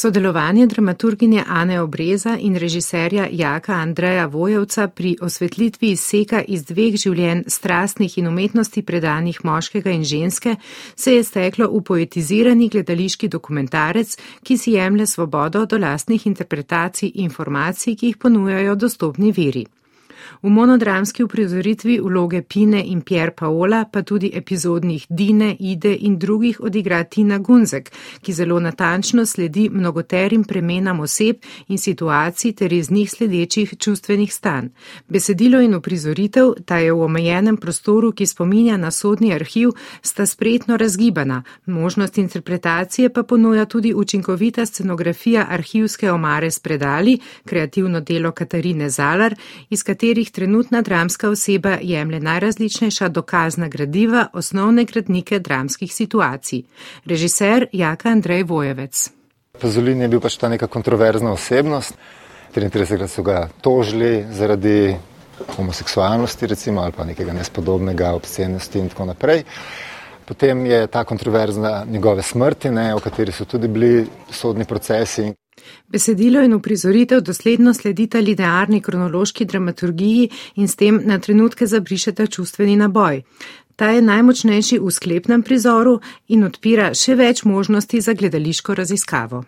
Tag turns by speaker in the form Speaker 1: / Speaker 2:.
Speaker 1: Sodelovanje dramaturginje Ane Obreza in režiserja Jaka Andreja Vojevca pri osvetlitvi izseka iz dveh življenj strastnih in umetnosti predanih moškega in ženske se je steklo v poetizirani gledališki dokumentarec, ki si jemlje svobodo do lastnih interpretacij informacij, ki jih ponujajo dostopni viri. V monodramski uprizoritvi vloge Pine in Pierre Paola, pa tudi epizodnih Dine, Ide in drugih odigra Tina Gunzek, ki zelo natančno sledi mnogoterim premenam oseb in situacij ter iz njih sledečih čustvenih stanj. Besedilo in uprizoritev, ta je v omejenem prostoru, ki spominja na sodni arhiv, sta spretno razgibana, možnost interpretacije pa ponuja tudi učinkovita scenografija arhivske omare s predali, kreativno delo Katarine Zalar, iz katerih katerih trenutna dramska oseba jemlje najrazličnejša dokazna gradiva, osnovne gradnike dramskih situacij. Režiser Jaka Andrej Vojevec.
Speaker 2: Pazolin je bil pač ta neka kontroverzna osebnost. 33 so ga tožili zaradi homoseksualnosti recimo, ali pa nekega nespodobnega obscenosti in tako naprej. Potem je ta kontroverzna njegove smrti, ne, o kateri so tudi bili sodni procesi.
Speaker 1: Besedilo in uprizoritev dosledno sledita linearni kronološki dramaturgiji in s tem na trenutke zabrišeta čustveni naboj. Ta je najmočnejši v sklepnem prizoru in odpira še več možnosti za gledališko raziskavo.